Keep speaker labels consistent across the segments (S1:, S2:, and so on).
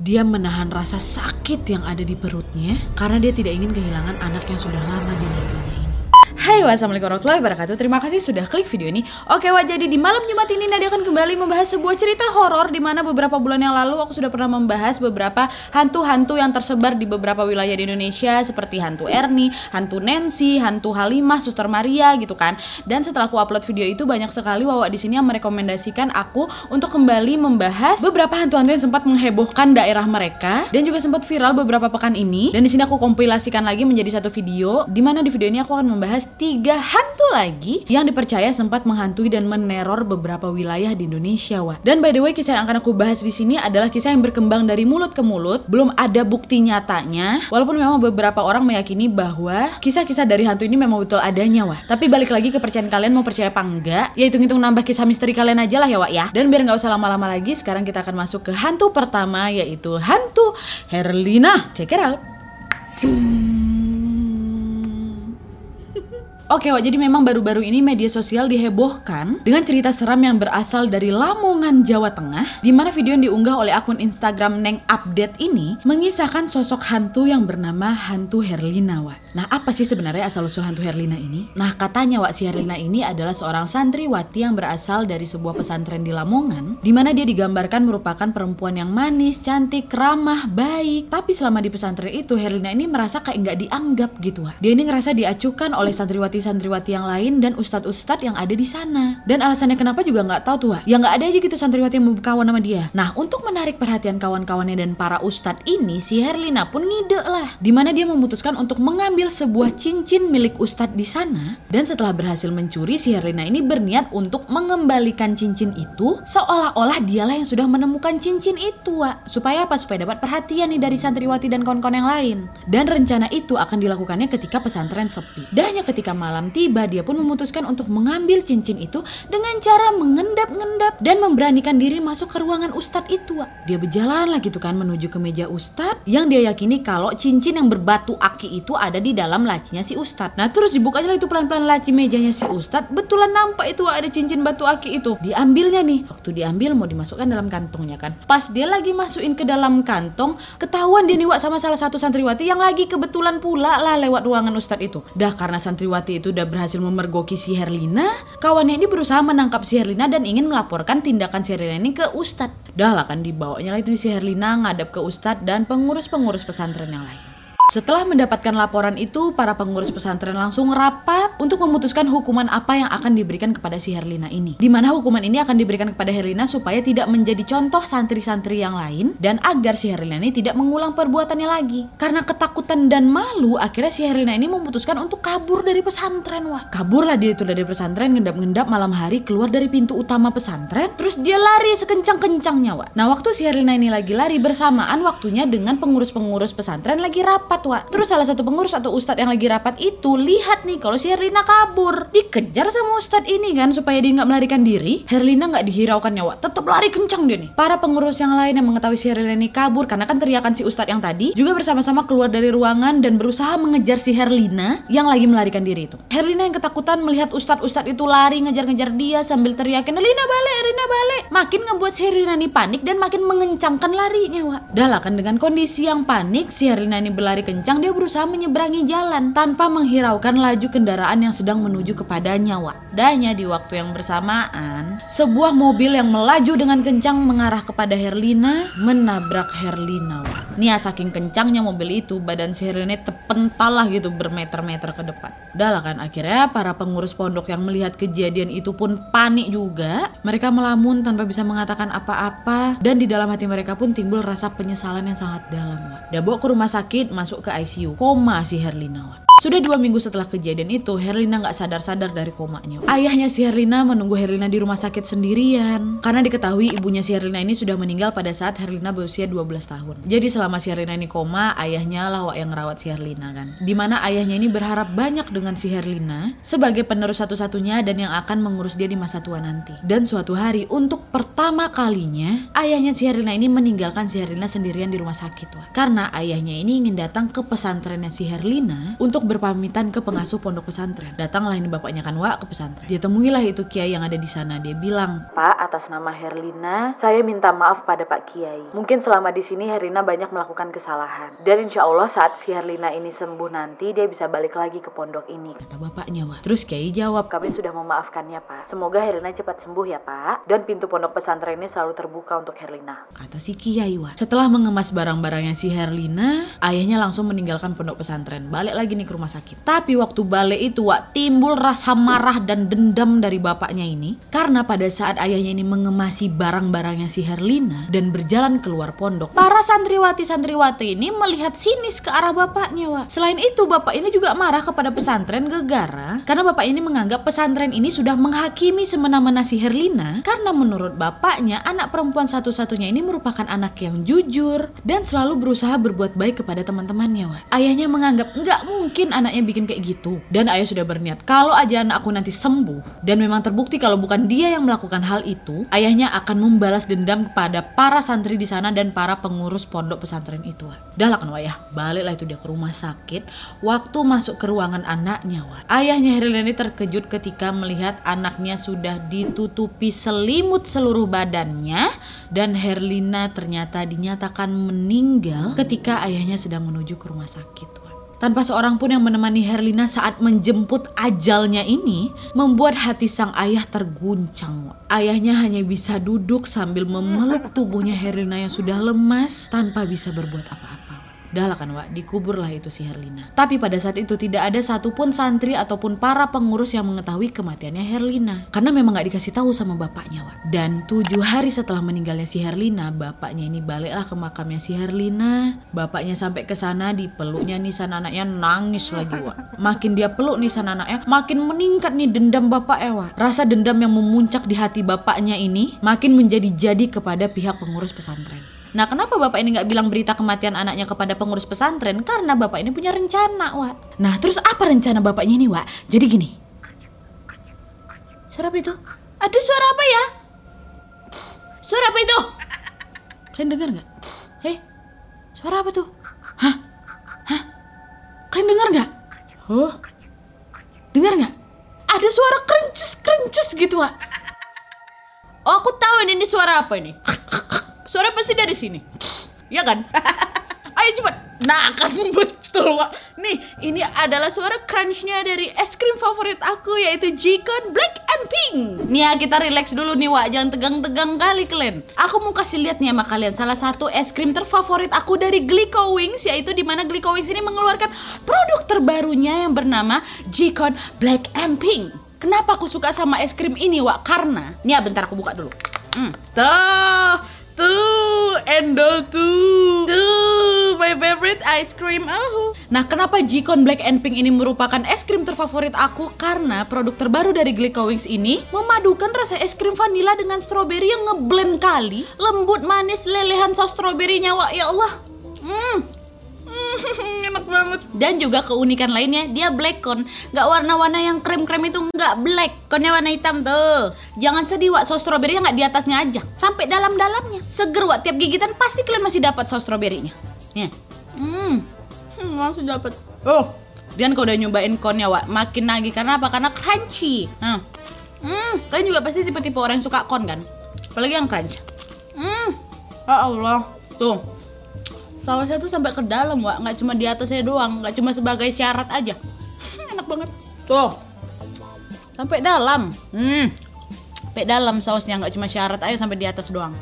S1: Dia menahan rasa sakit yang ada di perutnya karena dia tidak ingin kehilangan anak yang sudah lama di negerinya ini. Hai wassalamualaikum warahmatullahi wabarakatuh. Terima kasih sudah klik video ini. Oke wah jadi di malam Jumat ini Nadia akan kembali membahas sebuah cerita horor di mana beberapa bulan yang lalu aku sudah pernah membahas beberapa hantu-hantu yang tersebar di beberapa wilayah di Indonesia Seperti hantu Erni, hantu Nancy, hantu Halimah, Suster Maria gitu kan. Dan setelah aku upload video itu banyak sekali Wawa di sini yang merekomendasikan aku untuk kembali membahas beberapa hantu-hantu yang sempat menghebohkan daerah mereka Dan juga sempat viral beberapa pekan ini. Dan di sini aku kompilasikan lagi menjadi satu video di mana di video ini aku akan membahas tiga hantu lagi yang dipercaya sempat menghantui dan meneror beberapa wilayah di Indonesia, wah. Dan by the way, kisah yang akan aku bahas di sini adalah kisah yang berkembang dari mulut ke mulut, belum ada bukti nyatanya. Walaupun memang beberapa orang meyakini bahwa kisah-kisah dari hantu ini memang betul adanya, wah. Tapi balik lagi ke percayaan kalian mau percaya apa enggak? Ya hitung-hitung nambah kisah misteri kalian aja lah ya, wak ya. Dan biar nggak usah lama-lama lagi, sekarang kita akan masuk ke hantu pertama yaitu hantu Herlina. Check it out. Oke, Wak, jadi memang baru-baru ini media sosial dihebohkan dengan cerita seram yang berasal dari Lamongan, Jawa Tengah, di mana video yang diunggah oleh akun Instagram Neng Update ini mengisahkan sosok hantu yang bernama hantu Herlina, Wak. Nah, apa sih sebenarnya asal-usul hantu Herlina ini? Nah, katanya Wak, si Herlina ini adalah seorang santriwati yang berasal dari sebuah pesantren di Lamongan, di mana dia digambarkan merupakan perempuan yang manis, cantik, ramah, baik. Tapi selama di pesantren itu, Herlina ini merasa kayak nggak dianggap gitu, Wak. Dia ini ngerasa diacukan oleh santriwati-santriwati yang lain dan ustadz-ustadz yang ada di sana. Dan alasannya kenapa juga nggak tahu tuh. Ya nggak ada aja gitu santriwati yang mau berkawan sama dia. Nah, untuk menarik perhatian kawan-kawannya dan para ustadz ini, si Herlina pun ngide lah. Di mana dia memutuskan untuk mengambil sebuah cincin milik ustadz di sana. Dan setelah berhasil mencuri, si Herlina ini berniat untuk mengembalikan cincin itu seolah-olah dialah yang sudah menemukan cincin itu, Wak. Supaya apa? Supaya dapat perhatian nih dari santriwati dan kawan-kawan yang lain. Dan rencana itu akan dilakukannya ketika pesantren sepi. Dan hanya ketika malam tiba, dia pun memutuskan untuk mengambil cincin itu dengan cara mengendap-ngendap dan memberanikan diri masuk ke ruangan ustadz itu. Dia berjalan lah gitu kan menuju ke meja ustadz yang dia yakini kalau cincin yang berbatu aki itu ada di dalam lacinya si ustadz. Nah terus dibukanya itu pelan-pelan laci mejanya si ustadz, betulan nampak itu ada cincin batu aki itu. Diambilnya nih, waktu diambil mau dimasukkan dalam kantongnya kan. Pas dia lagi masukin ke dalam kantong, ketahuan dia nih Wak sama salah satu santriwati yang lagi kebetulan pula lah lewat ruangan ustadz itu. Dah karena santriwati itu udah berhasil memergoki si Herlina, kawannya ini berusaha menangkap si Herlina dan ingin melaporkan tindakan si Herlina ini ke ustadz. Dah lah kan dibawanya lah itu si Herlina ngadap ke ustadz dan pengurus-pengurus pesantren yang lain. Setelah mendapatkan laporan itu, para pengurus pesantren langsung rapat untuk memutuskan hukuman apa yang akan diberikan kepada si Herlina ini. Di mana hukuman ini akan diberikan kepada Herlina supaya tidak menjadi contoh santri-santri yang lain dan agar si Herlina ini tidak mengulang perbuatannya lagi. Karena ketakutan dan malu, akhirnya si Herlina ini memutuskan untuk kabur dari pesantren. Wah, kaburlah dia itu dari pesantren, ngendap-ngendap malam hari keluar dari pintu utama pesantren, terus dia lari sekencang-kencangnya, Wah. Nah, waktu si Herlina ini lagi lari bersamaan waktunya dengan pengurus-pengurus pesantren lagi rapat rapat Wak. Terus salah satu pengurus atau ustadz yang lagi rapat itu lihat nih kalau si Herlina kabur. Dikejar sama ustadz ini kan supaya dia nggak melarikan diri. Herlina nggak dihiraukan Wak. Tetap lari kencang dia nih. Para pengurus yang lain yang mengetahui si Herlina ini kabur karena kan teriakan si ustadz yang tadi juga bersama-sama keluar dari ruangan dan berusaha mengejar si Herlina yang lagi melarikan diri itu. Herlina yang ketakutan melihat ustadz-ustadz itu lari ngejar-ngejar dia sambil teriakin Herlina balik, Herlina balik. Makin ngebuat si Herlina ini panik dan makin mengencangkan larinya Wak. Dah lah kan dengan kondisi yang panik si Herlina ini berlari kencang dia berusaha menyeberangi jalan tanpa menghiraukan laju kendaraan yang sedang menuju kepadanya Wak. Danya di waktu yang bersamaan, sebuah mobil yang melaju dengan kencang mengarah kepada Herlina menabrak Herlina Wak. Nia saking kencangnya mobil itu badan si Herlina terpental lah gitu bermeter-meter ke depan. Dah lah kan akhirnya para pengurus pondok yang melihat kejadian itu pun panik juga. Mereka melamun tanpa bisa mengatakan apa-apa dan di dalam hati mereka pun timbul rasa penyesalan yang sangat dalam Wak. Bawa ke rumah sakit masuk ke ICU koma si Herlina Wak. Sudah dua minggu setelah kejadian itu, Herlina nggak sadar-sadar dari komanya. Ayahnya si Herlina menunggu Herlina di rumah sakit sendirian. Karena diketahui ibunya si Herlina ini sudah meninggal pada saat Herlina berusia 12 tahun. Jadi selama si Herlina ini koma, ayahnya lah yang ngerawat si Herlina kan. Di mana ayahnya ini berharap banyak dengan si Herlina sebagai penerus satu-satunya dan yang akan mengurus dia di masa tua nanti. Dan suatu hari untuk pertama kalinya, ayahnya si Herlina ini meninggalkan si Herlina sendirian di rumah sakit. Wak. Karena ayahnya ini ingin datang ke pesantrennya si Herlina untuk berpamitan ke pengasuh pondok pesantren. Datanglah ini bapaknya kan Wak ke pesantren. Dia temuilah itu kiai yang ada di sana. Dia bilang, Pak, atas nama Herlina, saya minta maaf pada Pak Kiai. Mungkin selama di sini Herlina banyak melakukan kesalahan. Dan insya Allah saat si Herlina ini sembuh nanti, dia bisa balik lagi ke pondok ini. Kata bapaknya Wak. Terus Kiai jawab, kami sudah memaafkannya Pak. Semoga Herlina cepat sembuh ya Pak. Dan pintu pondok pesantren ini selalu terbuka untuk Herlina. Kata si Kiai Wak. Setelah mengemas barang-barangnya si Herlina, ayahnya langsung meninggalkan pondok pesantren. Balik lagi nih ke rumah sakit. Tapi waktu balik itu Wak, timbul rasa marah dan dendam dari bapaknya ini. Karena pada saat ayahnya ini mengemasi barang-barangnya si Herlina dan berjalan keluar pondok, para santriwati-santriwati ini melihat sinis ke arah bapaknya Wak. Selain itu, bapak ini juga marah kepada pesantren gegara karena bapak ini menganggap pesantren ini sudah menghakimi semena-mena si Herlina karena menurut bapaknya anak perempuan satu-satunya ini merupakan anak yang jujur dan selalu berusaha berbuat baik kepada teman-temannya Wak. Ayahnya menganggap nggak mungkin anaknya bikin kayak gitu dan ayah sudah berniat kalau aja anak aku nanti sembuh dan memang terbukti kalau bukan dia yang melakukan hal itu, ayahnya akan membalas dendam kepada para santri di sana dan para pengurus pondok pesantren itu. Dah lah kan wayah, baliklah itu dia ke rumah sakit. Waktu masuk ke ruangan anaknya, wah. Ayahnya Herlina ini terkejut ketika melihat anaknya sudah ditutupi selimut seluruh badannya dan Herlina ternyata dinyatakan meninggal ketika ayahnya sedang menuju ke rumah sakit. Wah. Tanpa seorang pun yang menemani Herlina saat menjemput ajalnya ini, membuat hati sang ayah terguncang. Ayahnya hanya bisa duduk sambil memeluk tubuhnya Herlina yang sudah lemas tanpa bisa berbuat apa-apa. Dah lah kan Wak, dikuburlah itu si Herlina. Tapi pada saat itu tidak ada satupun santri ataupun para pengurus yang mengetahui kematiannya Herlina. Karena memang gak dikasih tahu sama bapaknya Wak. Dan tujuh hari setelah meninggalnya si Herlina, bapaknya ini baliklah ke makamnya si Herlina. Bapaknya sampai ke sana dipeluknya nisan anaknya nangis lagi Wak. Makin dia peluk nisan anaknya, makin meningkat nih dendam bapaknya Wak. Rasa dendam yang memuncak di hati bapaknya ini makin menjadi-jadi kepada pihak pengurus pesantren. Nah kenapa bapak ini nggak bilang berita kematian anaknya kepada pengurus pesantren? Karena bapak ini punya rencana, Wak. Nah terus apa rencana bapaknya ini, Wak? Jadi gini. Suara apa itu? Aduh suara apa ya? Suara apa itu? Kalian dengar nggak? Hei, suara apa tuh? Hah? Hah? Kalian dengar nggak? Oh, dengar nggak? Ada suara kerences kerences gitu, Wak. Oh, aku tahu ini, ini suara apa ini. Suara pasti dari sini. Ya kan? Ayo cepat. Nah kan betul Wak. Nih ini adalah suara crunchnya dari es krim favorit aku yaitu Jikon Black and Pink. Nih ya kita relax dulu nih Wak. Jangan tegang-tegang kali kalian. Aku mau kasih lihat nih sama kalian salah satu es krim terfavorit aku dari Glico Wings yaitu di mana Glico Wings ini mengeluarkan produk terbarunya yang bernama Jikon Black and Pink. Kenapa aku suka sama es krim ini Wak? Karena, nih ya bentar aku buka dulu. Hmm, tuh Tuh, endol tuh. Tuh, my favorite ice cream. Oh. Nah, kenapa Jikon Black and Pink ini merupakan es krim terfavorit aku? Karena produk terbaru dari Glico Wings ini memadukan rasa es krim vanilla dengan stroberi yang ngeblend kali, lembut, manis, lelehan saus stroberinya. Wah, ya Allah. Hmm, enak banget. Dan juga keunikan lainnya dia black cone. Nggak warna-warna yang krem-krem itu nggak black. Cone warna hitam tuh. Jangan sedih wak. Saus stroberinya nggak di atasnya aja. Sampai dalam-dalamnya. Seger wak. Tiap gigitan pasti kalian masih dapat saus stroberinya ya. Hmm, hmm masih dapat. Oh dan kalau udah nyobain cone wak? Makin nagih. Karena apa? Karena crunchy. Hmm. hmm kalian juga pasti tipe-tipe orang yang suka cone kan? Apalagi yang crunch. Hmm. Ya Allah. Tuh sausnya tuh sampai ke dalam wak. Nggak cuma di atasnya doang nggak cuma sebagai syarat aja. Enak banget. Tuh. Sampai dalam. Hmm. Sampai dalam sausnya nggak cuma syarat aja sampai di atas doang.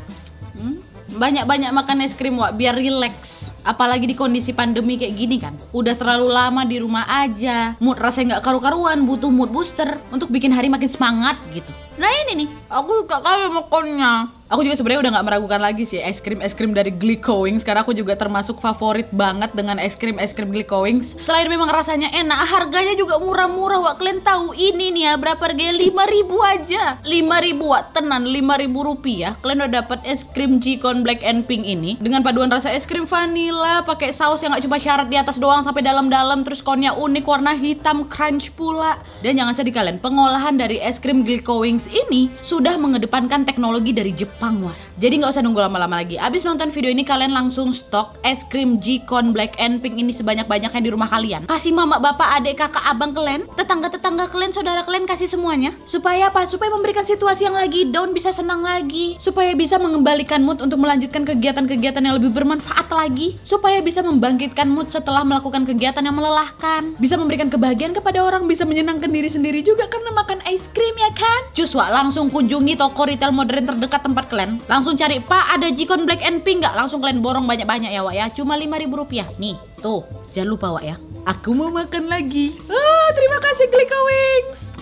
S1: Hmm? banyak-banyak makan es krim wak biar relax. Apalagi di kondisi pandemi kayak gini kan. Udah terlalu lama di rumah aja. Mood rasanya nggak karu-karuan butuh mood booster untuk bikin hari makin semangat gitu nah ini nih. Aku suka kali makannya aku juga sebenarnya udah nggak meragukan lagi sih es krim es krim dari Glico Wings. Karena aku juga termasuk favorit banget dengan es krim es krim Glico Wings. Selain memang rasanya enak harganya juga murah-murah. Wak kalian tahu ini nih ya berapa harganya? lima ribu aja. lima ribu wak tenan. lima ribu rupiah. Kalian udah dapat es krim Jikon Black and Pink ini dengan paduan rasa es krim vanilla pakai saus yang nggak cuma syarat di atas doang sampai dalam-dalam. Terus konnya unik warna hitam crunch pula. Dan jangan sedih kalian pengolahan dari es krim Glico Wings ini sudah mengedepankan teknologi dari Jepang wah. Jadi nggak usah nunggu lama-lama lagi. Abis nonton video ini kalian langsung stok es krim Jikon Black and Pink ini sebanyak-banyaknya di rumah kalian. Kasih mama, bapak, adik, kakak, abang kalian, tetangga-tetangga kalian, saudara kalian kasih semuanya. Supaya apa? Supaya memberikan situasi yang lagi down bisa senang lagi. Supaya bisa mengembalikan mood untuk melanjutkan kegiatan-kegiatan yang lebih bermanfaat lagi. Supaya bisa membangkitkan mood setelah melakukan kegiatan yang melelahkan. Bisa memberikan kebahagiaan kepada orang, bisa menyenangkan diri sendiri juga karena makan es krim ya kan? Cus, Wak, langsung kunjungi toko retail modern terdekat tempat kalian. Langsung langsung cari Pak ada Jikon Black and Pink nggak? Langsung kalian borong banyak-banyak ya Wak ya. Cuma lima ribu rupiah. Nih tuh. Jangan lupa Wak ya. Aku mau makan lagi. Ah terima kasih Klika Wings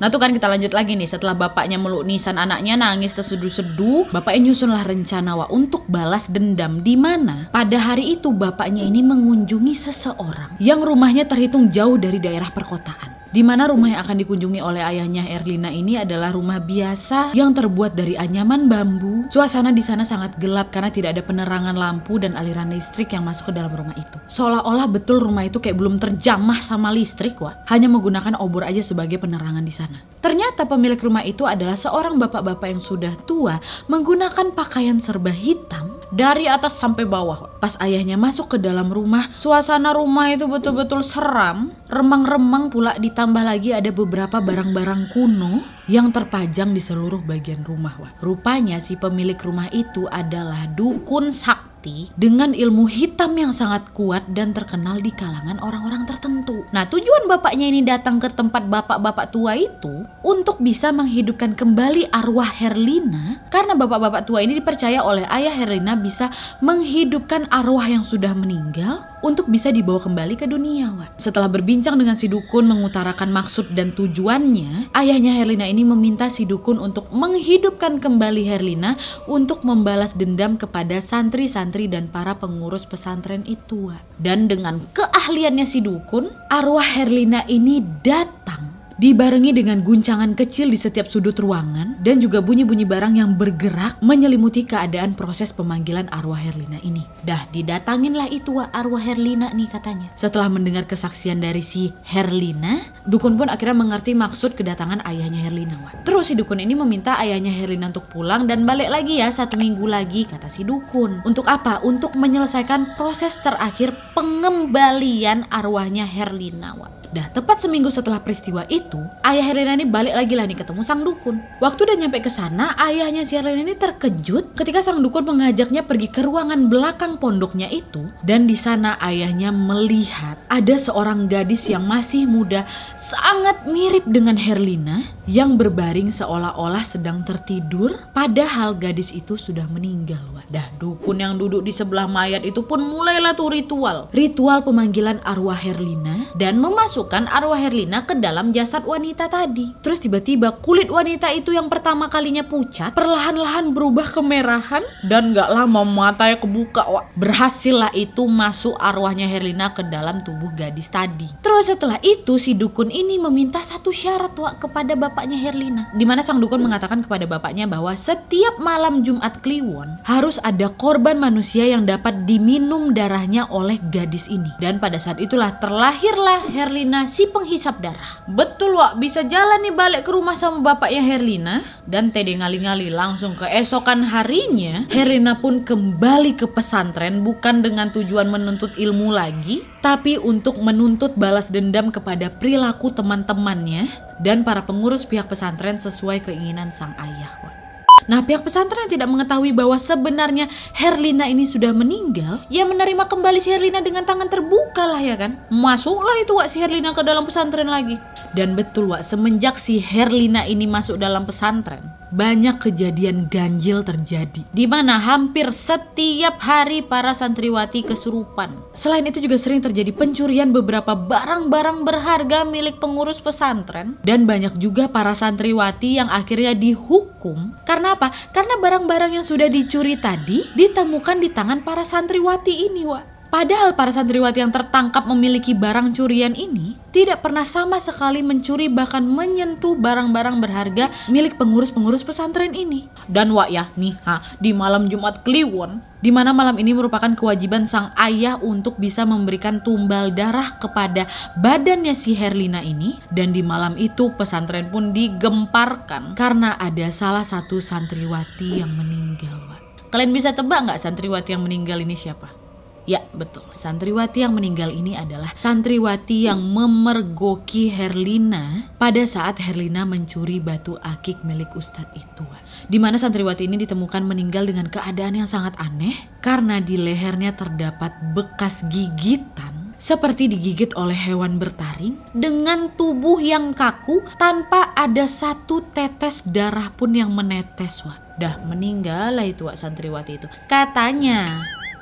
S1: Nah tuh kan kita lanjut lagi nih. Setelah bapaknya meluk nisan anaknya nangis terseduh-seduh bapaknya nyusunlah rencana wa untuk balas dendam di mana? Pada hari itu bapaknya ini mengunjungi seseorang yang rumahnya terhitung jauh dari daerah perkotaan di mana rumah yang akan dikunjungi oleh ayahnya Erlina ini adalah rumah biasa yang terbuat dari anyaman bambu. Suasana di sana sangat gelap karena tidak ada penerangan lampu dan aliran listrik yang masuk ke dalam rumah itu. Seolah-olah betul rumah itu kayak belum terjamah sama listrik, wah. Hanya menggunakan obor aja sebagai penerangan di sana. Ternyata pemilik rumah itu adalah seorang bapak-bapak yang sudah tua menggunakan pakaian serba hitam dari atas sampai bawah. Pas ayahnya masuk ke dalam rumah, suasana rumah itu betul-betul seram, remang-remang pula di Ditambah lagi ada beberapa barang-barang kuno yang terpajang di seluruh bagian rumah. Wah, rupanya si pemilik rumah itu adalah dukun sak sakti dengan ilmu hitam yang sangat kuat dan terkenal di kalangan orang-orang tertentu. Nah, tujuan bapaknya ini datang ke tempat bapak-bapak tua itu untuk bisa menghidupkan kembali arwah Herlina karena bapak-bapak tua ini dipercaya oleh ayah Herlina bisa menghidupkan arwah yang sudah meninggal untuk bisa dibawa kembali ke dunia. Wak. Setelah berbincang dengan si dukun mengutarakan maksud dan tujuannya, ayahnya Herlina ini meminta si dukun untuk menghidupkan kembali Herlina untuk membalas dendam kepada santri-santri santri dan para pengurus pesantren itu. Dan dengan keahliannya si dukun, arwah Herlina ini datang dibarengi dengan guncangan kecil di setiap sudut ruangan dan juga bunyi-bunyi barang yang bergerak menyelimuti keadaan proses pemanggilan arwah Herlina ini. Dah didatanginlah itu arwah Herlina nih katanya. Setelah mendengar kesaksian dari si Herlina, dukun pun akhirnya mengerti maksud kedatangan ayahnya Herlina. Terus si dukun ini meminta ayahnya Herlina untuk pulang dan balik lagi ya satu minggu lagi kata si dukun. Untuk apa? Untuk menyelesaikan proses terakhir pengembalian arwahnya Herlina. Dah tepat seminggu setelah peristiwa itu, ayah Helena ini balik lagi lah nih ketemu sang dukun. Waktu udah nyampe ke sana, ayahnya si Helena ini terkejut ketika sang dukun mengajaknya pergi ke ruangan belakang pondoknya itu dan di sana ayahnya melihat ada seorang gadis yang masih muda sangat mirip dengan Herlina yang berbaring seolah-olah sedang tertidur padahal gadis itu sudah meninggal. Dah dukun yang duduk di sebelah mayat itu pun mulailah tuh ritual. Ritual pemanggilan arwah Herlina dan memasuk memasukkan arwah Herlina ke dalam jasad wanita tadi. Terus tiba-tiba kulit wanita itu yang pertama kalinya pucat, perlahan-lahan berubah kemerahan dan gak lama matanya kebuka. Wak. Berhasillah itu masuk arwahnya Herlina ke dalam tubuh gadis tadi. Terus setelah itu si dukun ini meminta satu syarat Wak kepada bapaknya Herlina. Di mana sang dukun mengatakan kepada bapaknya bahwa setiap malam Jumat Kliwon harus ada korban manusia yang dapat diminum darahnya oleh gadis ini. Dan pada saat itulah terlahirlah Herlina Herlina si penghisap darah. Betul Wak, bisa jalan nih balik ke rumah sama bapaknya Herlina. Dan Tede ngali-ngali langsung keesokan harinya, Herlina pun kembali ke pesantren bukan dengan tujuan menuntut ilmu lagi, tapi untuk menuntut balas dendam kepada perilaku teman-temannya dan para pengurus pihak pesantren sesuai keinginan sang ayah. Wak. Nah pihak pesantren tidak mengetahui bahwa sebenarnya Herlina ini sudah meninggal Ya menerima kembali si Herlina dengan tangan terbuka lah ya kan Masuklah itu Wak si Herlina ke dalam pesantren lagi Dan betul Wak semenjak si Herlina ini masuk dalam pesantren banyak kejadian ganjil terjadi di mana hampir setiap hari para santriwati kesurupan. Selain itu juga sering terjadi pencurian beberapa barang-barang berharga milik pengurus pesantren dan banyak juga para santriwati yang akhirnya dihukum karena apa? Karena barang-barang yang sudah dicuri tadi ditemukan di tangan para santriwati ini, Wak. Padahal para santriwati yang tertangkap memiliki barang curian ini tidak pernah sama sekali mencuri bahkan menyentuh barang-barang berharga milik pengurus-pengurus pesantren ini. Dan wak ya nih, ha, di malam Jumat Kliwon di mana malam ini merupakan kewajiban sang ayah untuk bisa memberikan tumbal darah kepada badannya si Herlina ini dan di malam itu pesantren pun digemparkan karena ada salah satu santriwati yang meninggal. Kalian bisa tebak nggak santriwati yang meninggal ini siapa? Ya, betul. Santriwati yang meninggal ini adalah santriwati yang memergoki Herlina pada saat Herlina mencuri batu akik milik Ustadz itu. Di mana santriwati ini ditemukan meninggal dengan keadaan yang sangat aneh karena di lehernya terdapat bekas gigitan seperti digigit oleh hewan bertaring dengan tubuh yang kaku tanpa ada satu tetes darah pun yang menetes wah. Dah meninggal lah itu wak santriwati itu. Katanya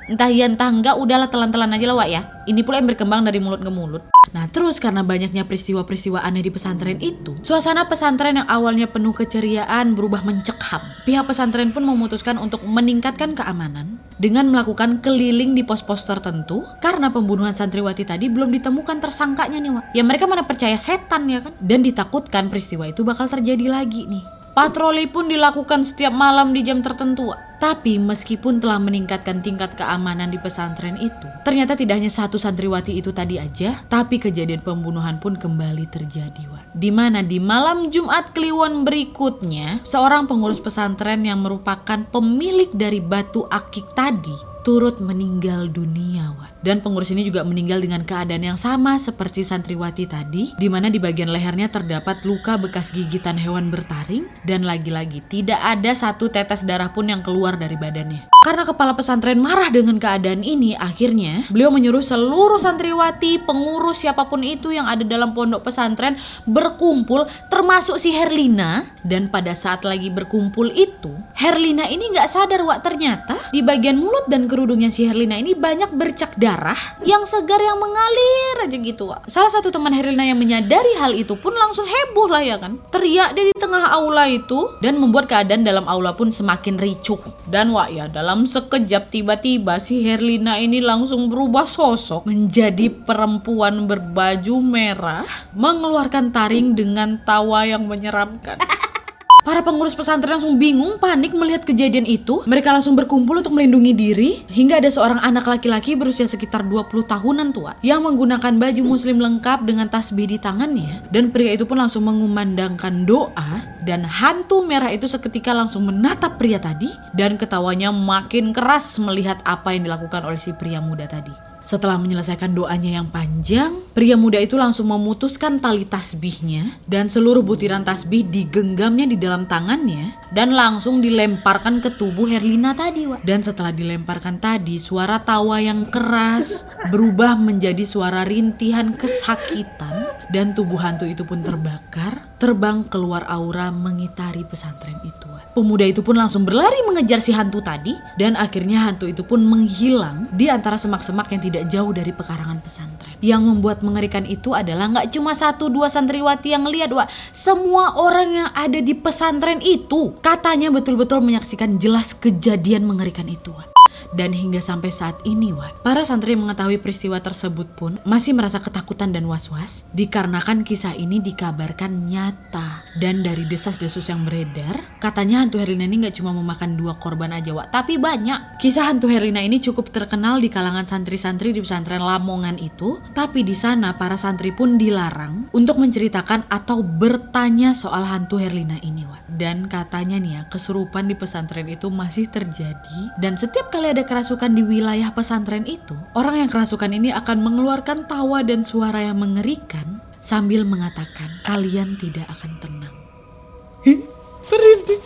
S1: entah iya entah enggak udahlah telan-telan aja lah Wak ya. Ini pula yang berkembang dari mulut ke mulut. Nah terus karena banyaknya peristiwa-peristiwa aneh di pesantren itu suasana pesantren yang awalnya penuh keceriaan berubah mencekam. Pihak pesantren pun memutuskan untuk meningkatkan keamanan dengan melakukan keliling di pos-pos tertentu karena pembunuhan santriwati tadi belum ditemukan tersangkanya nih Wak. Ya mereka mana percaya setan ya kan? Dan ditakutkan peristiwa itu bakal terjadi lagi nih. Patroli pun dilakukan setiap malam di jam tertentu. Tapi meskipun telah meningkatkan tingkat keamanan di pesantren itu, ternyata tidak hanya satu santriwati itu tadi aja, tapi kejadian pembunuhan pun kembali terjadi, Wak. Di mana di malam Jumat Kliwon berikutnya, seorang pengurus pesantren yang merupakan pemilik dari batu akik tadi turut meninggal dunia, Wak. Dan pengurus ini juga meninggal dengan keadaan yang sama seperti santriwati tadi, di mana di bagian lehernya terdapat luka bekas gigitan hewan bertaring, dan lagi-lagi tidak ada satu tetes darah pun yang keluar dari badannya. Karena kepala pesantren marah dengan keadaan ini, akhirnya beliau menyuruh seluruh santriwati, pengurus siapa pun itu yang ada dalam pondok pesantren berkumpul, termasuk si Herlina. Dan pada saat lagi berkumpul itu, Herlina ini nggak sadar wak ternyata di bagian mulut dan kerudungnya si Herlina ini banyak bercak darah darah yang segar yang mengalir aja gitu Salah satu teman Herlina yang menyadari hal itu pun langsung heboh lah ya kan. Teriak dia di tengah aula itu dan membuat keadaan dalam aula pun semakin ricuh. Dan wak ya dalam sekejap tiba-tiba si Herlina ini langsung berubah sosok menjadi perempuan berbaju merah mengeluarkan taring dengan tawa yang menyeramkan. Para pengurus pesantren langsung bingung, panik melihat kejadian itu. Mereka langsung berkumpul untuk melindungi diri. Hingga ada seorang anak laki-laki berusia sekitar 20 tahunan tua yang menggunakan baju muslim lengkap dengan tasbih di tangannya. Dan pria itu pun langsung mengumandangkan doa. Dan hantu merah itu seketika langsung menatap pria tadi. Dan ketawanya makin keras melihat apa yang dilakukan oleh si pria muda tadi. Setelah menyelesaikan doanya yang panjang, pria muda itu langsung memutuskan tali tasbihnya dan seluruh butiran tasbih digenggamnya di dalam tangannya dan langsung dilemparkan ke tubuh Herlina tadi, Wak. Dan setelah dilemparkan tadi, suara tawa yang keras berubah menjadi suara rintihan kesakitan dan tubuh hantu itu pun terbakar, terbang keluar aura mengitari pesantren itu. Pemuda itu pun langsung berlari mengejar si hantu tadi dan akhirnya hantu itu pun menghilang di antara semak-semak yang tidak tidak jauh dari pekarangan pesantren. Yang membuat mengerikan itu adalah nggak cuma satu dua santriwati yang lihat, wah, semua orang yang ada di pesantren itu katanya betul-betul menyaksikan jelas kejadian mengerikan itu. Wak. Dan hingga sampai saat ini, Wat, para santri mengetahui peristiwa tersebut pun masih merasa ketakutan dan was-was dikarenakan kisah ini dikabarkan nyata. Dan dari desas-desus yang beredar, katanya hantu Herlina ini nggak cuma memakan dua korban aja, Wak, tapi banyak. Kisah hantu Herlina ini cukup terkenal di kalangan santri-santri di pesantren Lamongan itu, tapi di sana para santri pun dilarang untuk menceritakan atau bertanya soal hantu Herlina ini, Wak. Dan katanya nih ya, kesurupan di pesantren itu masih terjadi dan setiap kali ada ada kerasukan di wilayah pesantren itu, orang yang kerasukan ini akan mengeluarkan tawa dan suara yang mengerikan sambil mengatakan, kalian tidak akan tenang. Merinding.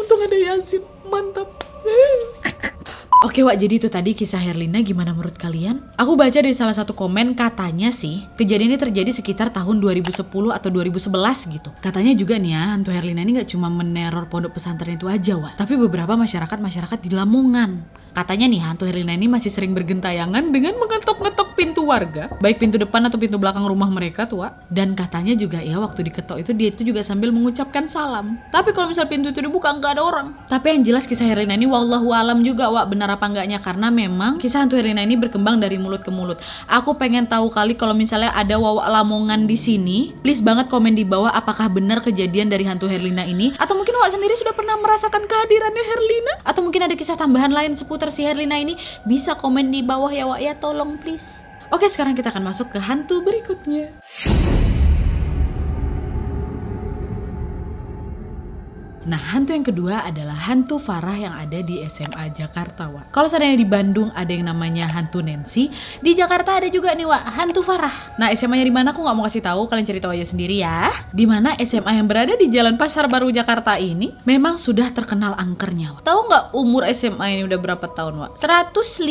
S1: Untung ada Yasin, mantap. Oke Wak, jadi itu tadi kisah Herlina gimana menurut kalian? Aku baca di salah satu komen katanya sih kejadian ini terjadi sekitar tahun 2010 atau 2011 gitu. Katanya juga nih ya, hantu Herlina ini gak cuma meneror pondok pesantren itu aja Wak, tapi beberapa masyarakat-masyarakat di Lamongan. Katanya nih hantu Herlina ini masih sering bergentayangan dengan mengetok-ngetok mengetok pintu warga, baik pintu depan atau pintu belakang rumah mereka tuh, Wak. Dan katanya juga ya waktu diketok itu dia itu juga sambil mengucapkan salam. Tapi kalau misal pintu itu dibuka nggak ada orang. Tapi yang jelas kisah Herlina ini wallahu alam juga, Wak, benar apa enggaknya karena memang kisah hantu Herlina ini berkembang dari mulut ke mulut. Aku pengen tahu kali kalau misalnya ada Wawa Lamongan di sini, please banget komen di bawah apakah benar kejadian dari hantu Herlina ini atau mungkin Wak sendiri sudah pernah merasakan kehadirannya Herlina atau mungkin ada kisah tambahan lain seputar si Herlina ini bisa komen di bawah ya Wak ya tolong please. Oke, sekarang kita akan masuk ke hantu berikutnya. Nah, hantu yang kedua adalah hantu Farah yang ada di SMA Jakarta, Wak. Kalau seandainya di Bandung ada yang namanya hantu Nancy, di Jakarta ada juga nih, Wak, hantu Farah. Nah, SMA-nya di mana aku nggak mau kasih tahu, kalian cerita aja sendiri ya. Di mana SMA yang berada di Jalan Pasar Baru Jakarta ini memang sudah terkenal angkernya, Wak. Tahu nggak umur SMA ini udah berapa tahun, Wak? 150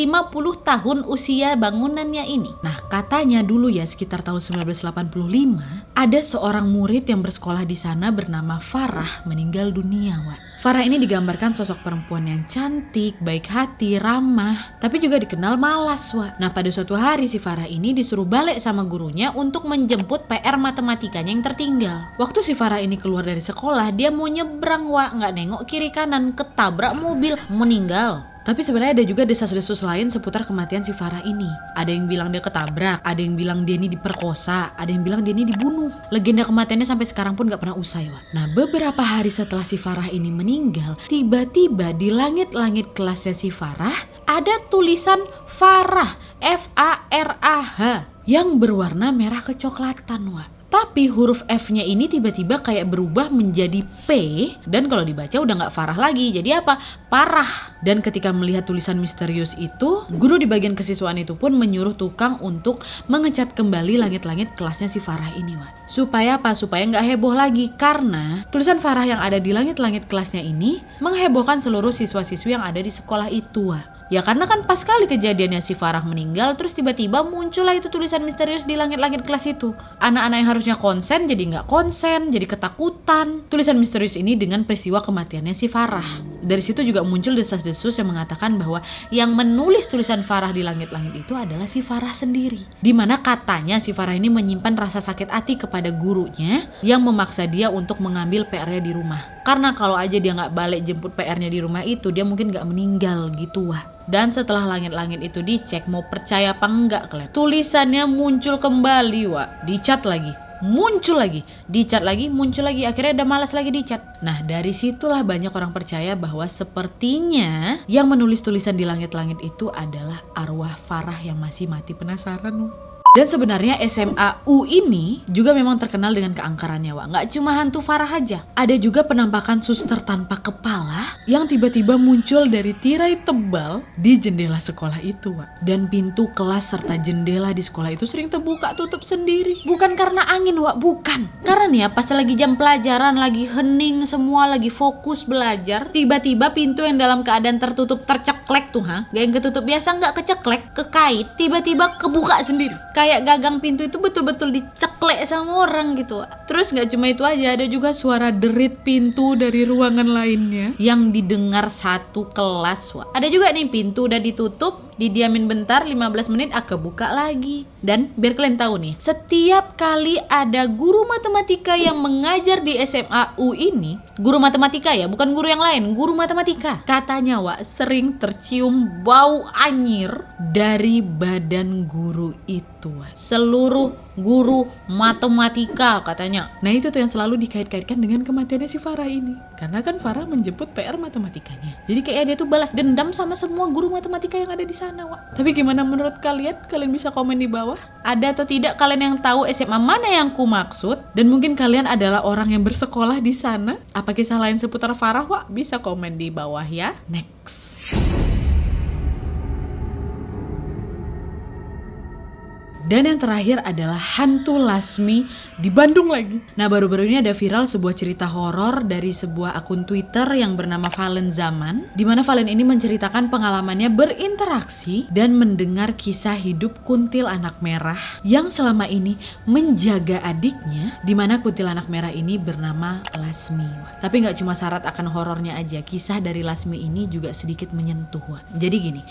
S1: tahun usia bangunannya ini. Nah, katanya dulu ya sekitar tahun 1985 ada seorang murid yang bersekolah di sana bernama Farah meninggal dunia dunia. Farah ini digambarkan sosok perempuan yang cantik, baik hati, ramah, tapi juga dikenal malas, Wak. Nah, pada suatu hari si Farah ini disuruh balik sama gurunya untuk menjemput PR matematikanya yang tertinggal. Waktu si Farah ini keluar dari sekolah, dia mau nyebrang, Wak, nggak nengok kiri kanan, ketabrak mobil, meninggal. Tapi sebenarnya ada juga desas-desus lain seputar kematian si Farah ini. Ada yang bilang dia ketabrak, ada yang bilang dia ini diperkosa, ada yang bilang dia ini dibunuh. Legenda kematiannya sampai sekarang pun gak pernah usai, Wak. Nah, beberapa hari setelah si Farah ini meninggal, tiba-tiba di langit-langit kelasnya si Farah ada tulisan Farah, F-A-R-A-H yang berwarna merah kecoklatan, Wak. Tapi huruf F-nya ini tiba-tiba kayak berubah menjadi P dan kalau dibaca udah nggak farah lagi. Jadi apa? Parah. Dan ketika melihat tulisan misterius itu, guru di bagian kesiswaan itu pun menyuruh tukang untuk mengecat kembali langit-langit kelasnya si Farah ini, Wan. Supaya apa? Supaya nggak heboh lagi karena tulisan Farah yang ada di langit-langit kelasnya ini menghebohkan seluruh siswa-siswi yang ada di sekolah itu, Wan. Ya karena kan pas kali kejadiannya si Farah meninggal terus tiba-tiba muncullah itu tulisan misterius di langit-langit kelas itu. Anak-anak yang harusnya konsen jadi nggak konsen, jadi ketakutan. Tulisan misterius ini dengan peristiwa kematiannya si Farah. Dari situ juga muncul desas-desus yang mengatakan bahwa yang menulis tulisan Farah di langit-langit itu adalah si Farah sendiri. Di mana katanya si Farah ini menyimpan rasa sakit hati kepada gurunya yang memaksa dia untuk mengambil PR-nya di rumah. Karena kalau aja dia nggak balik jemput PR-nya di rumah itu dia mungkin nggak meninggal gitu wah. Dan setelah langit-langit itu dicek mau percaya apa enggak kalian. Tulisannya muncul kembali wa. Dicat lagi. Muncul lagi, dicat lagi, muncul lagi. Akhirnya udah malas lagi dicat. Nah dari situlah banyak orang percaya bahwa sepertinya yang menulis tulisan di langit-langit itu adalah arwah Farah yang masih mati penasaran. Dan sebenarnya SMA U ini juga memang terkenal dengan keangkarannya, Wak. Nggak cuma hantu Farah aja. Ada juga penampakan suster tanpa kepala yang tiba-tiba muncul dari tirai tebal di jendela sekolah itu, Wak. Dan pintu kelas serta jendela di sekolah itu sering terbuka tutup sendiri. Bukan karena angin, Wak. Bukan. Karena nih ya, pas lagi jam pelajaran, lagi hening, semua lagi fokus belajar, tiba-tiba pintu yang dalam keadaan tertutup terceklek tuh, ha? Gak yang ketutup biasa nggak keceklek, kekait, tiba-tiba kebuka sendiri kayak gagang pintu itu betul-betul diceklek sama orang gitu. Terus nggak cuma itu aja ada juga suara derit pintu dari ruangan lainnya yang didengar satu kelas ada juga nih pintu udah ditutup didiamin bentar 15 menit aku buka lagi. Dan biar kalian tahu nih setiap kali ada guru matematika yang mengajar di SMA U ini guru matematika ya bukan guru yang lain guru matematika. Katanya Wak sering tercium bau anyir dari badan guru itu seluruh guru matematika katanya. Nah itu tuh yang selalu dikait-kaitkan dengan kematiannya si Farah ini. Karena kan Farah menjemput PR matematikanya. Jadi kayak dia tuh balas dendam sama semua guru matematika yang ada di sana, Wak. Tapi gimana menurut kalian? Kalian bisa komen di bawah. Ada atau tidak kalian yang tahu SMA mana yang ku maksud? Dan mungkin kalian adalah orang yang bersekolah di sana? Apa kisah lain seputar Farah, Wak? Bisa komen di bawah ya. Next. Dan yang terakhir adalah hantu Lasmi di Bandung lagi. Nah baru-baru ini ada viral sebuah cerita horor dari sebuah akun Twitter yang bernama Valen Zaman. Di mana Valen ini menceritakan pengalamannya berinteraksi dan mendengar kisah hidup kuntil anak merah yang selama ini menjaga adiknya. Di mana kuntil anak merah ini bernama Lasmi. Tapi nggak cuma syarat akan horornya aja, kisah dari Lasmi ini juga sedikit menyentuh. Jadi gini,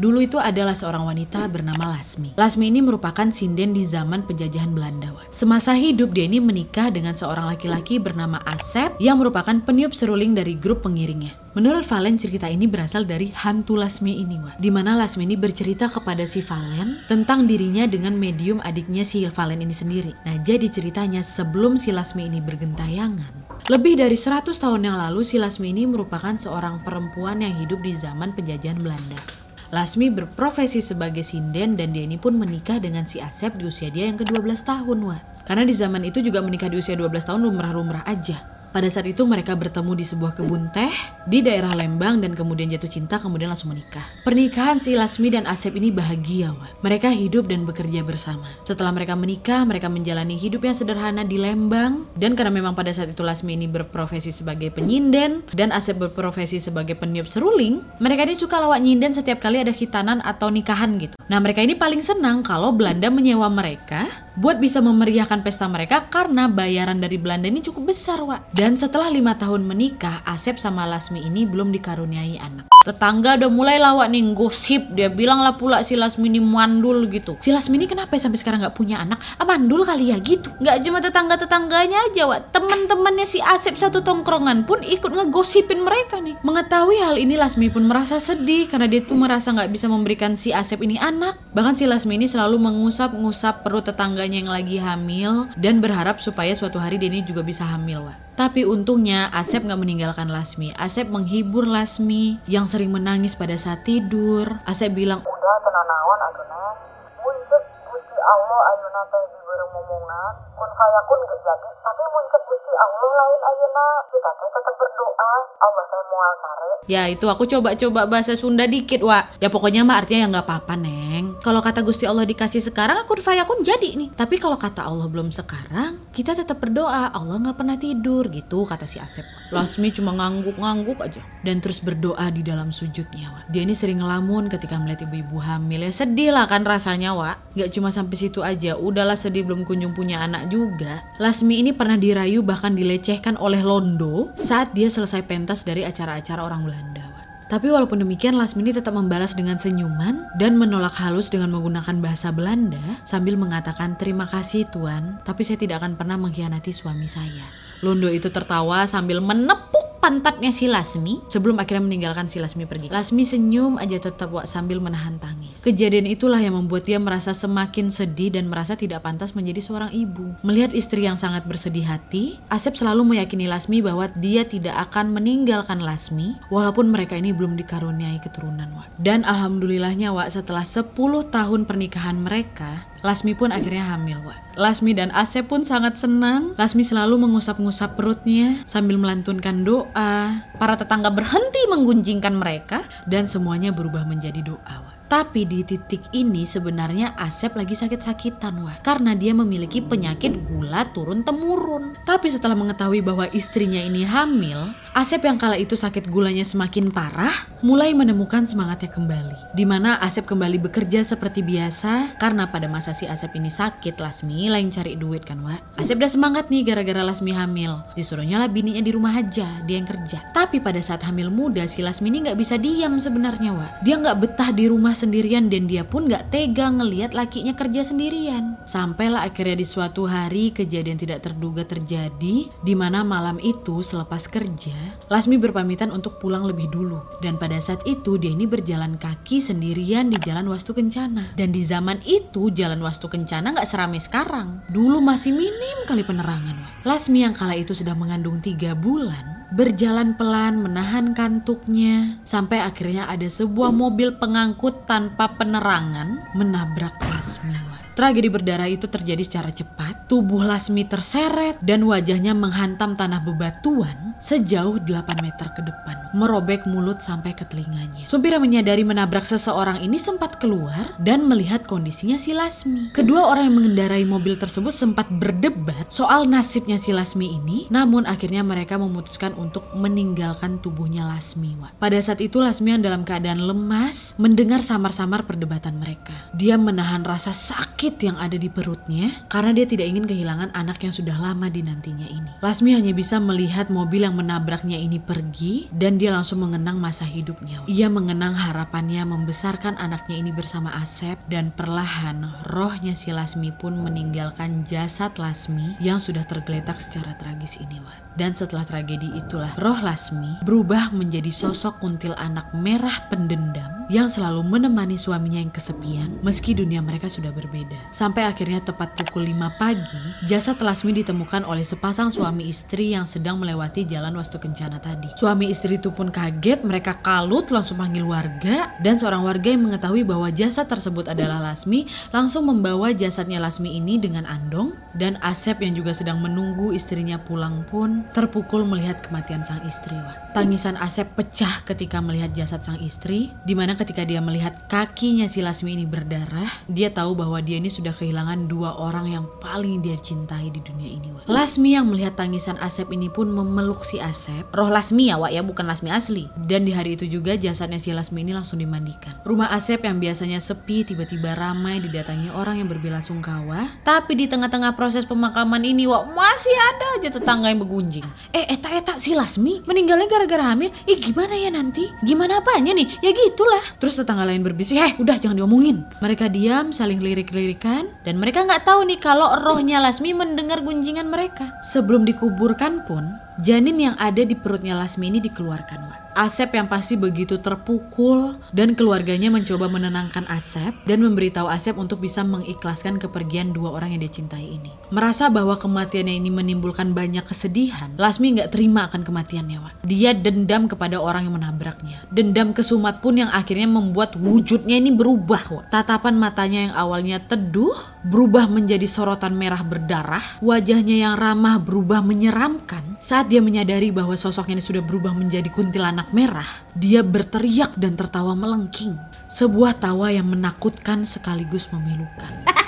S1: dulu itu adalah seorang wanita bernama Lasmi. Lasmi ini merupakan sinden di zaman penjajahan Belanda. Semasa hidup ini menikah dengan seorang laki-laki bernama Asep yang merupakan peniup seruling dari grup pengiringnya. Menurut Valen cerita ini berasal dari hantu Lasmi ini wah. Di mana Lasmi ini bercerita kepada si Valen tentang dirinya dengan medium adiknya si Valen ini sendiri. Nah jadi ceritanya sebelum si Lasmi ini bergentayangan. Lebih dari 100 tahun yang lalu si Lasmi ini merupakan seorang perempuan yang hidup di zaman penjajahan Belanda. Lasmi berprofesi sebagai sinden dan ini pun menikah dengan si Asep di usia dia yang ke-12 tahun, wah. Karena di zaman itu juga menikah di usia 12 tahun lumrah-lumrah aja. Pada saat itu mereka bertemu di sebuah kebun teh di daerah Lembang dan kemudian jatuh cinta kemudian langsung menikah. Pernikahan si Lasmi dan Asep ini bahagia, wah. Mereka hidup dan bekerja bersama. Setelah mereka menikah, mereka menjalani hidup yang sederhana di Lembang dan karena memang pada saat itu Lasmi ini berprofesi sebagai penyinden dan Asep berprofesi sebagai peniup seruling, mereka ini suka lawak nyinden setiap kali ada hitanan atau nikahan gitu. Nah, mereka ini paling senang kalau Belanda menyewa mereka buat bisa memeriahkan pesta mereka karena bayaran dari Belanda ini cukup besar, Wak. Setelah lima tahun menikah, Asep sama Lasmi ini belum dikaruniai anak. Tetangga udah mulai lawak nih gosip, dia bilang lah pula si Lasmi ini mandul gitu. Si Lasmi ini kenapa ya sampai sekarang nggak punya anak? Ah mandul kali ya gitu. Nggak cuma tetangga-tetangganya aja, Wak. Teman-temannya si Asep satu tongkrongan pun ikut ngegosipin mereka nih. Mengetahui hal ini Lasmi pun merasa sedih karena dia tuh merasa nggak bisa memberikan si Asep ini anak. Bahkan si Lasmi ini selalu mengusap-ngusap perut tetangganya yang lagi hamil dan berharap supaya suatu hari dia juga bisa hamil, Wak. Tapi untungnya Asep nggak meninggalkan Lasmi. Asep menghibur Lasmi yang sering menangis pada saat tidur. Asep bilang,
S2: udah tenang naon agena muncul gusti Allah ayeuna teh dibeureum momongan kun fayakun geus jadi. Tapi muncul gusti Allah lain ayeuna kita teh tetap berdoa. Allah teh moal sare
S1: Ya itu aku coba-coba bahasa Sunda dikit Wak. Ya pokoknya mah artinya ya nggak apa-apa Neng. Kalau kata Gusti Allah dikasih sekarang fayakun jadi nih. Tapi kalau kata Allah belum sekarang Kita tetap berdoa. Allah nggak pernah tidur gitu kata si Asep. Lasmi cuma ngangguk-ngangguk aja. Dan terus berdoa di dalam sujudnya Wak. Dia ini sering ngelamun ketika melihat ibu-ibu hamil. Ya sedih lah kan rasanya Wak. Gak cuma sampai situ aja. Udahlah sedih belum kunjung punya anak juga Lasmi ini pernah dirayu bahkan dilecehkan oleh Londo Saat dia selesai pentas dari acara-acara orang Belanda. Tapi walaupun demikian Lasmini tetap membalas dengan senyuman dan menolak halus dengan menggunakan bahasa Belanda sambil mengatakan terima kasih tuan, tapi saya tidak akan pernah mengkhianati suami saya. Londo itu tertawa sambil menepuk pantatnya si Lasmi sebelum akhirnya meninggalkan si Lasmi pergi. Lasmi senyum aja tetap Wak sambil menahan tangis. Kejadian itulah yang membuat dia merasa semakin sedih dan merasa tidak pantas menjadi seorang ibu. Melihat istri yang sangat bersedih hati, Asep selalu meyakini Lasmi bahwa dia tidak akan meninggalkan Lasmi walaupun mereka ini belum dikaruniai keturunan Wak. Dan alhamdulillahnya Wak setelah 10 tahun pernikahan mereka, Lasmi pun akhirnya hamil, Wak. Lasmi dan Asep pun sangat senang. Lasmi selalu mengusap-ngusap perutnya sambil melantunkan doa. Para tetangga berhenti menggunjingkan mereka dan semuanya berubah menjadi doa, Wak. Tapi di titik ini sebenarnya Asep lagi sakit-sakitan wah karena dia memiliki penyakit gula turun temurun. Tapi setelah mengetahui bahwa istrinya ini hamil, Asep yang kala itu sakit gulanya semakin parah, mulai menemukan semangatnya kembali. Di mana Asep kembali bekerja seperti biasa karena pada masa si Asep ini sakit Lasmi lain cari duit kan wah. Asep udah semangat nih gara-gara Lasmi hamil. Disuruhnya lah bininya di rumah aja, dia yang kerja. Tapi pada saat hamil muda si Lasmi ini nggak bisa diam sebenarnya wah. Dia nggak betah di rumah sendirian dan dia pun gak tega ngeliat lakinya kerja sendirian. Sampailah akhirnya di suatu hari kejadian tidak terduga terjadi di mana malam itu selepas kerja, Lasmi berpamitan untuk pulang lebih dulu. Dan pada saat itu dia ini berjalan kaki sendirian di jalan Wastu Kencana. Dan di zaman itu jalan Wastu Kencana gak seramai sekarang. Dulu masih minim kali penerangan. Lasmi yang kala itu sudah mengandung tiga bulan berjalan pelan menahan kantuknya sampai akhirnya ada sebuah mobil pengangkut tanpa penerangan menabrak Lasmi. Tragedi berdarah itu terjadi secara cepat. Tubuh Lasmi terseret dan wajahnya menghantam tanah bebatuan sejauh 8 meter ke depan, merobek mulut sampai ke telinganya. Yang menyadari menabrak seseorang ini sempat keluar dan melihat kondisinya si Lasmi. Kedua orang yang mengendarai mobil tersebut sempat berdebat soal nasibnya si Lasmi ini, namun akhirnya mereka memutuskan untuk meninggalkan tubuhnya Lasmi. Wak. Pada saat itu Lasmi yang dalam keadaan lemas mendengar samar-samar perdebatan mereka. Dia menahan rasa sakit yang ada di perutnya karena dia tidak ingin kehilangan anak yang sudah lama dinantinya ini. Lasmi hanya bisa melihat mobil yang menabraknya ini pergi dan dia langsung mengenang masa hidupnya. Ia mengenang harapannya membesarkan anaknya ini bersama Asep dan perlahan rohnya si Lasmi pun meninggalkan jasad Lasmi yang sudah tergeletak secara tragis ini. Wan. Dan setelah tragedi itulah roh Lasmi berubah menjadi sosok kuntil anak merah pendendam yang selalu menemani suaminya yang kesepian meski dunia mereka sudah berbeda. Sampai akhirnya tepat pukul 5 pagi, jasad Lasmi ditemukan oleh sepasang suami istri yang sedang melewati jalan Wastu Kencana tadi. Suami istri itu pun kaget, mereka kalut langsung panggil warga dan seorang warga yang mengetahui bahwa jasad tersebut adalah Lasmi langsung membawa jasadnya Lasmi ini dengan andong dan Asep yang juga sedang menunggu istrinya pulang pun terpukul melihat kematian sang istri. Tangisan Asep pecah ketika melihat jasad sang istri, di mana ketika dia melihat kakinya si Lasmi ini berdarah, dia tahu bahwa dia ini sudah kehilangan dua orang yang paling dia cintai di dunia ini. Wak. Lasmi yang melihat tangisan Asep ini pun memeluk si Asep. Roh Lasmi ya, Wak ya, bukan Lasmi asli. Dan di hari itu juga jasadnya si Lasmi ini langsung dimandikan. Rumah Asep yang biasanya sepi tiba-tiba ramai didatangi orang yang berbela-sungkawa. Tapi di tengah-tengah proses pemakaman ini, Wak, masih ada aja tetangga yang bergunjing. Eh, eta eta si Lasmi meninggalnya gara-gara hamil. Ih, gimana ya nanti? Gimana apanya nih? Ya gitulah. Terus tetangga lain berbisik, "Eh, udah jangan diomongin." Mereka diam, saling lirik-lirikan dan mereka nggak tahu nih kalau rohnya Lasmi mendengar gunjingan mereka. Sebelum dikuburkan pun, janin yang ada di perutnya Lasmi ini dikeluarkan, Wak. Asep yang pasti begitu terpukul dan keluarganya mencoba menenangkan Asep dan memberitahu Asep untuk bisa mengikhlaskan kepergian dua orang yang dia cintai ini. Merasa bahwa kematiannya ini menimbulkan banyak kesedihan, Lasmi nggak terima akan kematiannya, Wak. Dia dendam kepada orang yang menabraknya. Dendam kesumat pun yang akhirnya membuat wujudnya ini berubah, Wak. Tatapan matanya yang awalnya teduh berubah menjadi sorotan merah berdarah, wajahnya yang ramah berubah menyeramkan saat dia menyadari bahwa sosoknya ini sudah berubah menjadi kuntilanak merah, dia berteriak dan tertawa melengking. Sebuah tawa yang menakutkan sekaligus memilukan.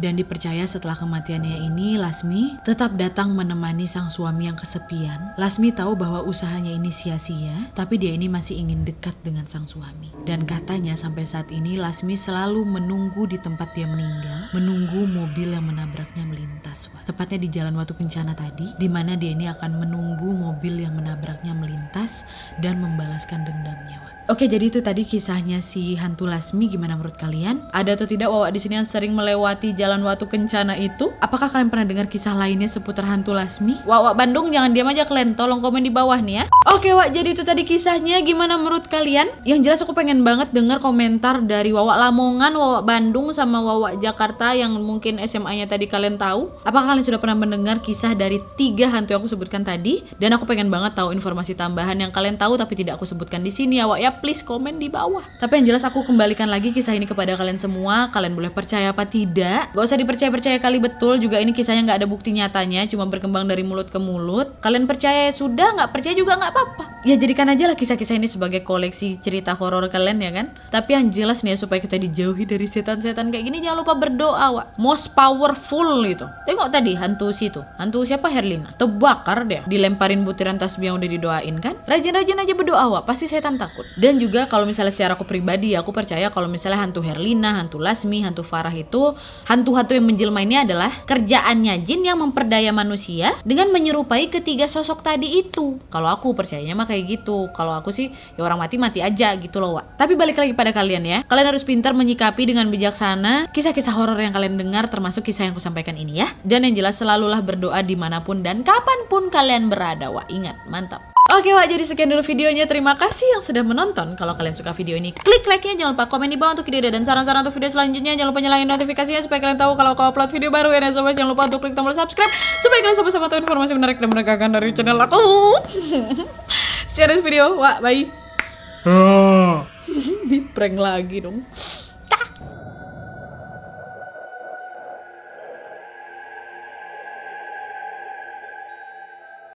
S1: Dan dipercaya setelah kematiannya ini, Lasmi tetap datang menemani sang suami yang kesepian. Lasmi tahu bahwa usahanya ini sia-sia, tapi dia ini masih ingin dekat dengan sang suami. Dan katanya sampai saat ini Lasmi selalu menunggu di tempat dia meninggal, menunggu mobil yang menabraknya melintas. Tepatnya di jalan Watu Kencana tadi, di mana dia ini akan menunggu mobil yang menabraknya melintas dan membalaskan dendamnya. Oke, jadi itu tadi kisahnya si hantu Lasmi. Gimana menurut kalian? Ada atau tidak Wawa di sini yang sering melewati jalan Watu Kencana itu? Apakah kalian pernah dengar kisah lainnya seputar hantu Lasmi? Wawa Bandung jangan diam aja kalian. Tolong komen di bawah nih ya. Oke, Wak. Jadi itu tadi kisahnya. Gimana menurut kalian? Yang jelas aku pengen banget dengar komentar dari Wawa Lamongan, Wawa Bandung, sama Wawa Jakarta yang mungkin SMA-nya tadi kalian tahu. Apakah kalian sudah pernah mendengar kisah dari tiga hantu yang aku sebutkan tadi? Dan aku pengen banget tahu informasi tambahan yang kalian tahu tapi tidak aku sebutkan di sini ya, Wak ya please komen di bawah. Tapi yang jelas aku kembalikan lagi kisah ini kepada kalian semua. Kalian boleh percaya apa tidak. Gak usah dipercaya-percaya kali betul. Juga ini kisahnya nggak ada bukti nyatanya. Cuma berkembang dari mulut ke mulut. Kalian percaya ya sudah, nggak percaya juga nggak apa-apa. Ya jadikan aja lah kisah-kisah ini sebagai koleksi cerita horor kalian ya kan. Tapi yang jelas nih ya supaya kita dijauhi dari setan-setan kayak gini jangan lupa berdoa wak. Most powerful itu. Tengok tadi hantu situ. Hantu siapa Herlina? Terbakar deh. Dilemparin butiran tasbih yang udah didoain kan. Rajin-rajin aja berdoa wak. Pasti setan takut. Dan juga kalau misalnya secara aku pribadi aku percaya kalau misalnya hantu Herlina, hantu Lasmi, hantu Farah itu hantu-hantu yang menjelma ini adalah kerjaannya jin yang memperdaya manusia dengan menyerupai ketiga sosok tadi itu. Kalau aku percayanya mah kayak gitu. Kalau aku sih ya orang mati mati aja gitu loh, Wak. Tapi balik lagi pada kalian ya. Kalian harus pintar menyikapi dengan bijaksana kisah-kisah horor yang kalian dengar termasuk kisah yang aku sampaikan ini ya. Dan yang jelas selalulah berdoa di mana pun dan kapan pun kalian berada, Wak. Ingat, mantap. Oke Wak, jadi sekian dulu videonya. Terima kasih yang sudah menonton. Kalau kalian suka video ini, klik like-nya. Jangan lupa komen di bawah untuk ide dan saran-saran untuk video selanjutnya. Jangan lupa nyalain notifikasinya supaya kalian tahu kalau aku upload video baru. Dan sobat jangan lupa untuk klik tombol subscribe supaya kalian sama-sama tahu informasi menarik dan menegakkan dari channel aku. See you next video. Wak, bye. Di prank lagi dong.